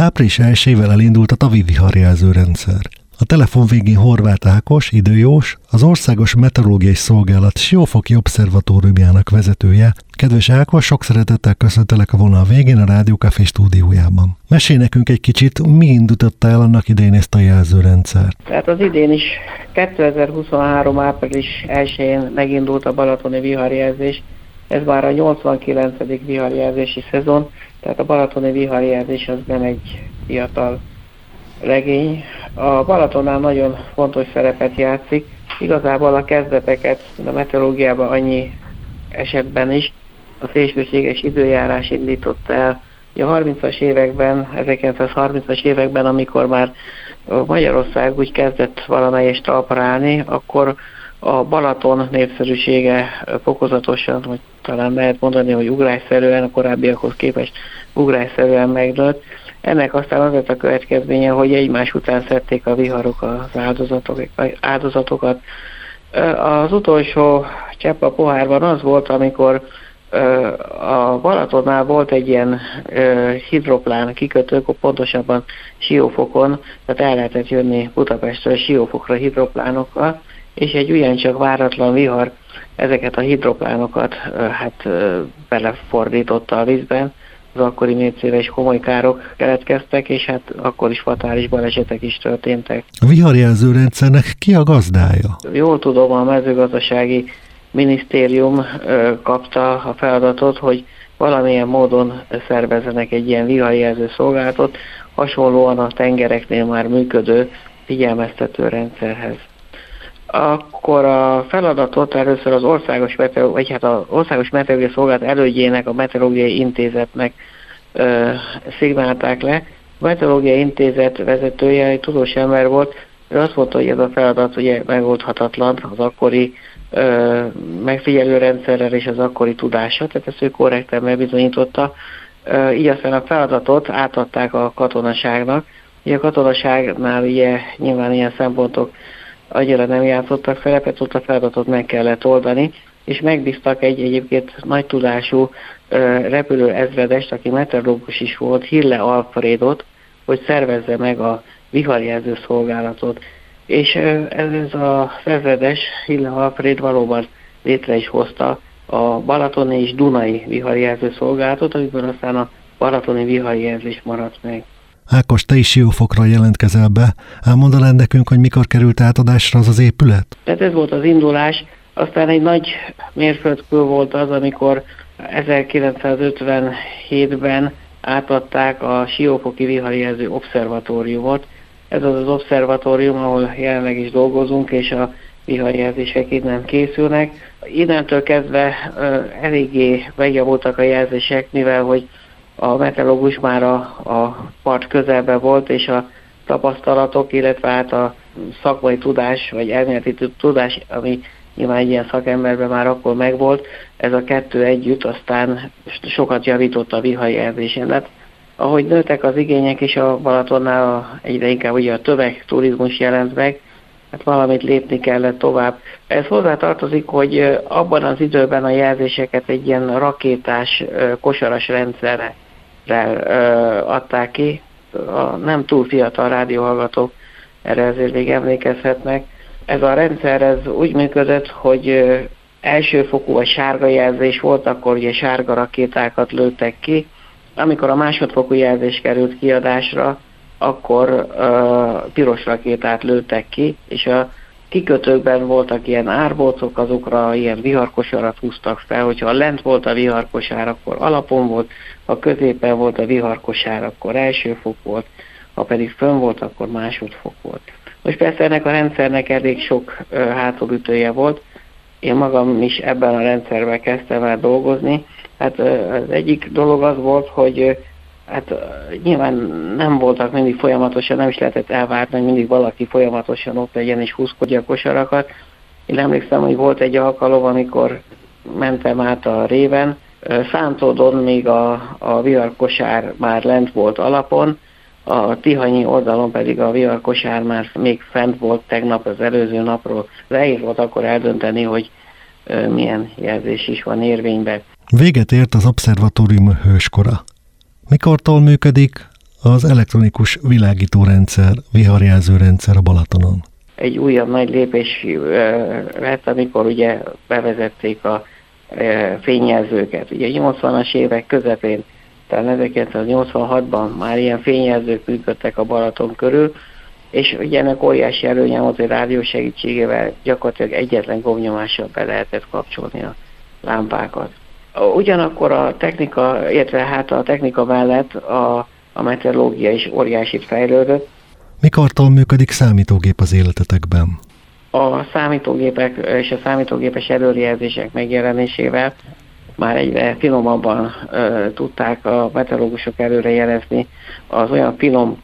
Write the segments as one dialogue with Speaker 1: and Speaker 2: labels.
Speaker 1: Április 1 elindult a tavi viharjelző rendszer. A telefon végén Horváth Ákos, időjós, az Országos Meteorológiai Szolgálat Siófoki Obszervatóriumjának vezetője. Kedves Ákos, sok szeretettel köszöntelek a vonal végén a Rádiókafé stúdiójában. Mesélj nekünk egy kicsit, mi indította el annak idején ezt a jelzőrendszert?
Speaker 2: Tehát az idén is 2023. április 1-én megindult a balatoni viharjelzés. Ez már a 89. viharjelzési szezon, tehát a balatoni viharjelzés az nem egy fiatal regény. A Balatonnál nagyon fontos szerepet játszik. Igazából a kezdeteket a meteorológiában annyi esetben is a szélsőséges időjárás indította el. A 30-as években, 1930-as években, amikor már Magyarország úgy kezdett valamelyest talparálni, akkor a Balaton népszerűsége fokozatosan, vagy talán lehet mondani, hogy ugrásszerűen, a korábbiakhoz képest ugrásszerűen megnőtt. Ennek aztán az lett a következménye, hogy egymás után szedték a viharok az áldozatok, áldozatokat. Az utolsó csepp a pohárban az volt, amikor a Balatonnál volt egy ilyen hidroplán kikötő, pontosabban Siófokon, tehát el lehetett jönni Budapestről Siófokra hidroplánokkal, és egy ugyancsak váratlan vihar ezeket a hidroplánokat hát belefordította a vízben, az akkori mércére is komoly károk keletkeztek, és hát akkor is fatális balesetek is történtek.
Speaker 1: A viharjelző rendszernek ki a gazdája?
Speaker 2: Jól tudom, a mezőgazdasági minisztérium kapta a feladatot, hogy valamilyen módon szervezzenek egy ilyen viharjelző szolgálatot, hasonlóan a tengereknél már működő figyelmeztető rendszerhez. Akkor a feladatot először az országos meteor, vagy hát az országos meteorológiai szolgálat elődjének, a meteorológiai intézetnek ö, szignálták le. A meteorológiai intézet vezetője egy tudós ember volt, ő azt mondta, hogy ez a feladat ugye megoldhatatlan az akkori ö, megfigyelő rendszerrel és az akkori tudása, tehát ezt ő korrekten bebizonyította. Ö, így aztán a feladatot átadták a katonaságnak. Ugye a katonaságnál ugye nyilván ilyen szempontok annyira nem játszottak szerepet, ott a feladatot meg kellett oldani, és megbíztak egy egyébként nagy tudású repülő ezredest, aki meteorológus is volt, Hille Alfredot, hogy szervezze meg a viharjelző szolgálatot. És ez a ezredes, Hille Alfred valóban létre is hozta a Balatoni és Dunai viharjelző szolgálatot, amiből aztán a Balatoni viharjelzés maradt meg.
Speaker 1: Ákos, te is Siófokra jelentkezel be. Elmondanád nekünk, hogy mikor került átadásra az az épület?
Speaker 2: Tehát ez volt az indulás. Aztán egy nagy mérföldkő volt az, amikor 1957-ben átadták a Siófoki viharjelző obszervatóriumot. Ez az az obszervatórium, ahol jelenleg is dolgozunk, és a viharjelzések innen készülnek. Innentől kezdve eléggé megjavultak a jelzések, mivel hogy a meteorológus már a, a part közelben volt, és a tapasztalatok, illetve hát a szakmai tudás, vagy elméleti tudás, ami nyilván egy ilyen szakemberben már akkor megvolt, ez a kettő együtt aztán sokat javított a vihai erdésen. Hát, ahogy nőttek az igények, és a Balatonnál egyre inkább ugye a töveg turizmus jelent meg, hát valamit lépni kellett tovább. Ez hozzá tartozik, hogy abban az időben a jelzéseket egy ilyen rakétás, kosaras rendszerre adták ki. A nem túl fiatal rádióhallgatók erre azért még emlékezhetnek. Ez a rendszer ez úgy működött, hogy elsőfokú vagy sárga jelzés volt, akkor ugye sárga rakétákat lőttek ki. Amikor a másodfokú jelzés került kiadásra, akkor uh, piros rakétát lőttek ki, és a kikötőkben voltak ilyen árbócok, azokra ilyen viharkosarat húztak fel, hogyha lent volt a viharkosár, akkor alapon volt, ha középen volt a viharkosár, akkor első fok volt, ha pedig fönn volt, akkor másodfok volt. Most persze ennek a rendszernek elég sok hátulütője volt, én magam is ebben a rendszerben kezdtem el dolgozni. Hát az egyik dolog az volt, hogy hát nyilván nem voltak mindig folyamatosan, nem is lehetett elvárni, hogy mindig valaki folyamatosan ott legyen és húzkodja a kosarakat. Én emlékszem, hogy volt egy alkalom, amikor mentem át a réven, Szántódon még a, a viharkosár már lent volt alapon, a Tihanyi oldalon pedig a viharkosár már még fent volt tegnap az előző napról. Nehéz volt akkor eldönteni, hogy milyen jelzés is van érvényben.
Speaker 1: Véget ért az obszervatórium hőskora. Mikortól működik, az elektronikus világítórendszer, viharjelzőrendszer a Balatonon?
Speaker 2: Egy újabb nagy lépés lett, amikor ugye bevezették a fényjelzőket. Ugye 80-as évek közepén, tehát 1986-ban már ilyen fényjelzők működtek a Balaton körül, és ugye ennek óriási előnye volt, hogy rádió segítségével gyakorlatilag egyetlen gomnyomással be lehetett kapcsolni a lámpákat. Ugyanakkor a technika, illetve hát a technika mellett a, a meteorológia is óriásit fejlődött.
Speaker 1: Mikortól működik számítógép az életetekben?
Speaker 2: A számítógépek és a számítógépes előrejelzések megjelenésével már egyre finomabban e, tudták a meteorológusok előrejelezni az olyan finom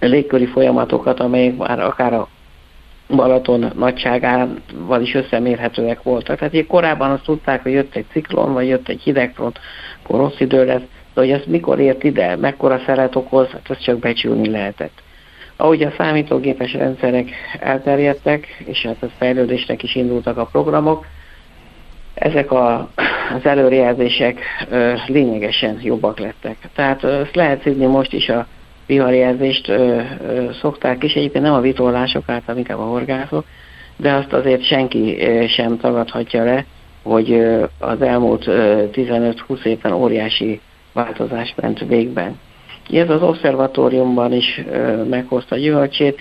Speaker 2: légköri folyamatokat, amelyek már akár a Balaton nagyságával is összemérhetőek voltak. Tehát korábban azt tudták, hogy jött egy ciklon, vagy jött egy hidegfront, akkor rossz idő lesz, de hogy ez mikor ért ide, mekkora szeret okoz, hát azt csak becsülni lehetett. Ahogy a számítógépes rendszerek elterjedtek, és hát a fejlődésnek is indultak a programok, ezek a, az előrejelzések ö, lényegesen jobbak lettek. Tehát ezt lehet szidni most is a viharjelzést ö, ö, szokták is, egyébként nem a vitorlások által, inkább a horgászok, de azt azért senki ö, sem tagadhatja le, hogy ö, az elmúlt 15-20 évben óriási változás ment végben. Ez az obszervatóriumban is ö, meghozta gyümölcsét,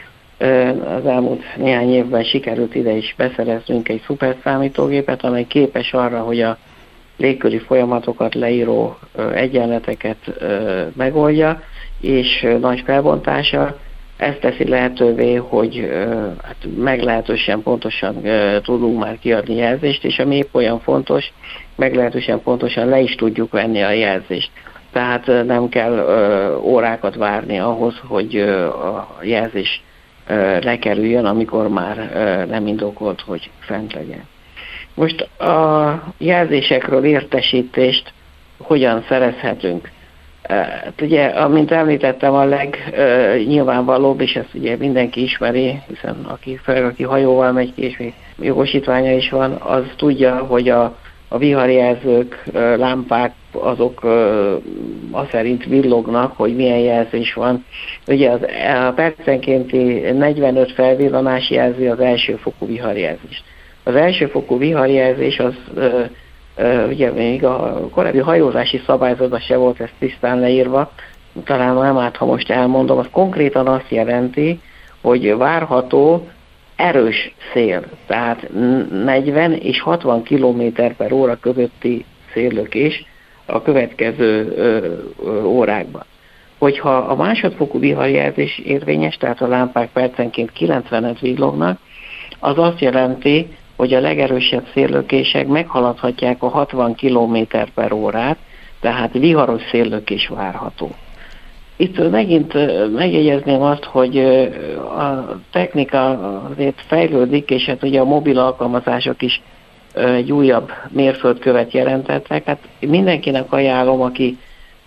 Speaker 2: az elmúlt néhány évben sikerült ide is beszereznünk egy szuper számítógépet, amely képes arra, hogy a légköri folyamatokat leíró egyenleteket megoldja, és nagy felbontása. Ez teszi lehetővé, hogy hát meglehetősen pontosan tudunk már kiadni jelzést, és ami épp olyan fontos, meglehetősen pontosan le is tudjuk venni a jelzést. Tehát nem kell órákat várni ahhoz, hogy a jelzés lekerüljön, amikor már nem indokolt, hogy fent legyen. Most a jelzésekről értesítést hogyan szerezhetünk? Hát ugye, amint említettem, a legnyilvánvalóbb, és ezt ugye mindenki ismeri, hiszen aki, fel, aki hajóval megy ki, és még jogosítványa is van, az tudja, hogy a, a viharjelzők, lámpák, azok az szerint villognak, hogy milyen jelzés van. Ugye az, a percenkénti 45 felvillanás jelzi az elsőfokú viharjelzést. Az elsőfokú viharjelzés az ugye még a korábbi hajózási szabályzatban se volt ez tisztán leírva, talán nem árt, ha most elmondom, az konkrétan azt jelenti, hogy várható erős szél, tehát 40 és 60 km per óra közötti széllökés a következő ö, órákban. Hogyha a másodfokú viharjelzés érvényes, tehát a lámpák percenként 90-et villognak, az azt jelenti, hogy a legerősebb széllökések meghaladhatják a 60 km per órát, tehát viharos széllökés várható. Itt megint megjegyezném azt, hogy a technika azért fejlődik, és hát ugye a mobil alkalmazások is egy újabb mérföldkövet jelentettek. Hát mindenkinek ajánlom, aki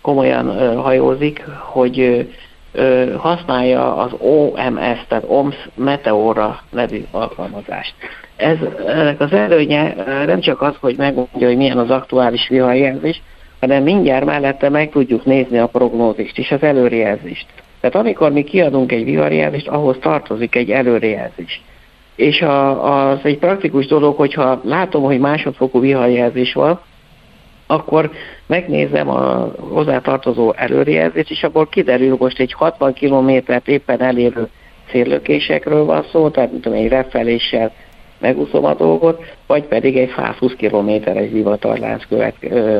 Speaker 2: komolyan hajózik, hogy használja az OMS, tehát OMS Meteora nevű alkalmazást. Ez, ennek az előnye nem csak az, hogy megmondja, hogy milyen az aktuális viharjelzés, hanem mindjárt mellette meg tudjuk nézni a prognózist és az előrejelzést. Tehát amikor mi kiadunk egy viharjelzést, ahhoz tartozik egy előrejelzés. És a, az egy praktikus dolog, hogyha látom, hogy másodfokú viharjelzés van, akkor megnézem a hozzátartozó előrejelzést, és akkor kiderül, most egy 60 kilométert éppen elérő céllökésekről van szó, tehát mint tudom, egy refeléssel megúszom a dolgot, vagy pedig egy 120 kilométeres divatarlánc követ,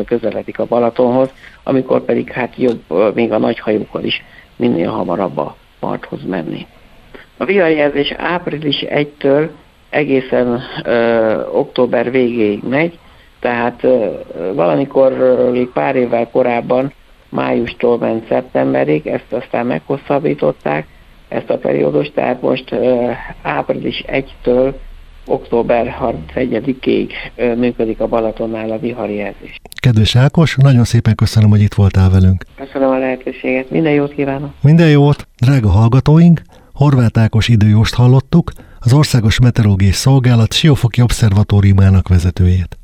Speaker 2: közeledik a Balatonhoz, amikor pedig hát jobb még a nagy hajókkal is minél hamarabb a parthoz menni. A viharjelzés április 1-től egészen ö, október végéig megy, tehát ö, valamikor ö, még pár évvel korábban, májustól ment szeptemberig, ezt aztán meghosszabbították, ezt a periódust, tehát most ö, április 1-től október 31-ig működik a Balatonnál a viharjelzés.
Speaker 1: Kedves Ákos, nagyon szépen köszönöm, hogy itt voltál velünk.
Speaker 2: Köszönöm a lehetőséget, minden jót kívánok!
Speaker 1: Minden jót, drága hallgatóink! Horváth Ákos időjóst hallottuk, az Országos Meteorológiai Szolgálat Siófoki Obszervatóriumának vezetőjét.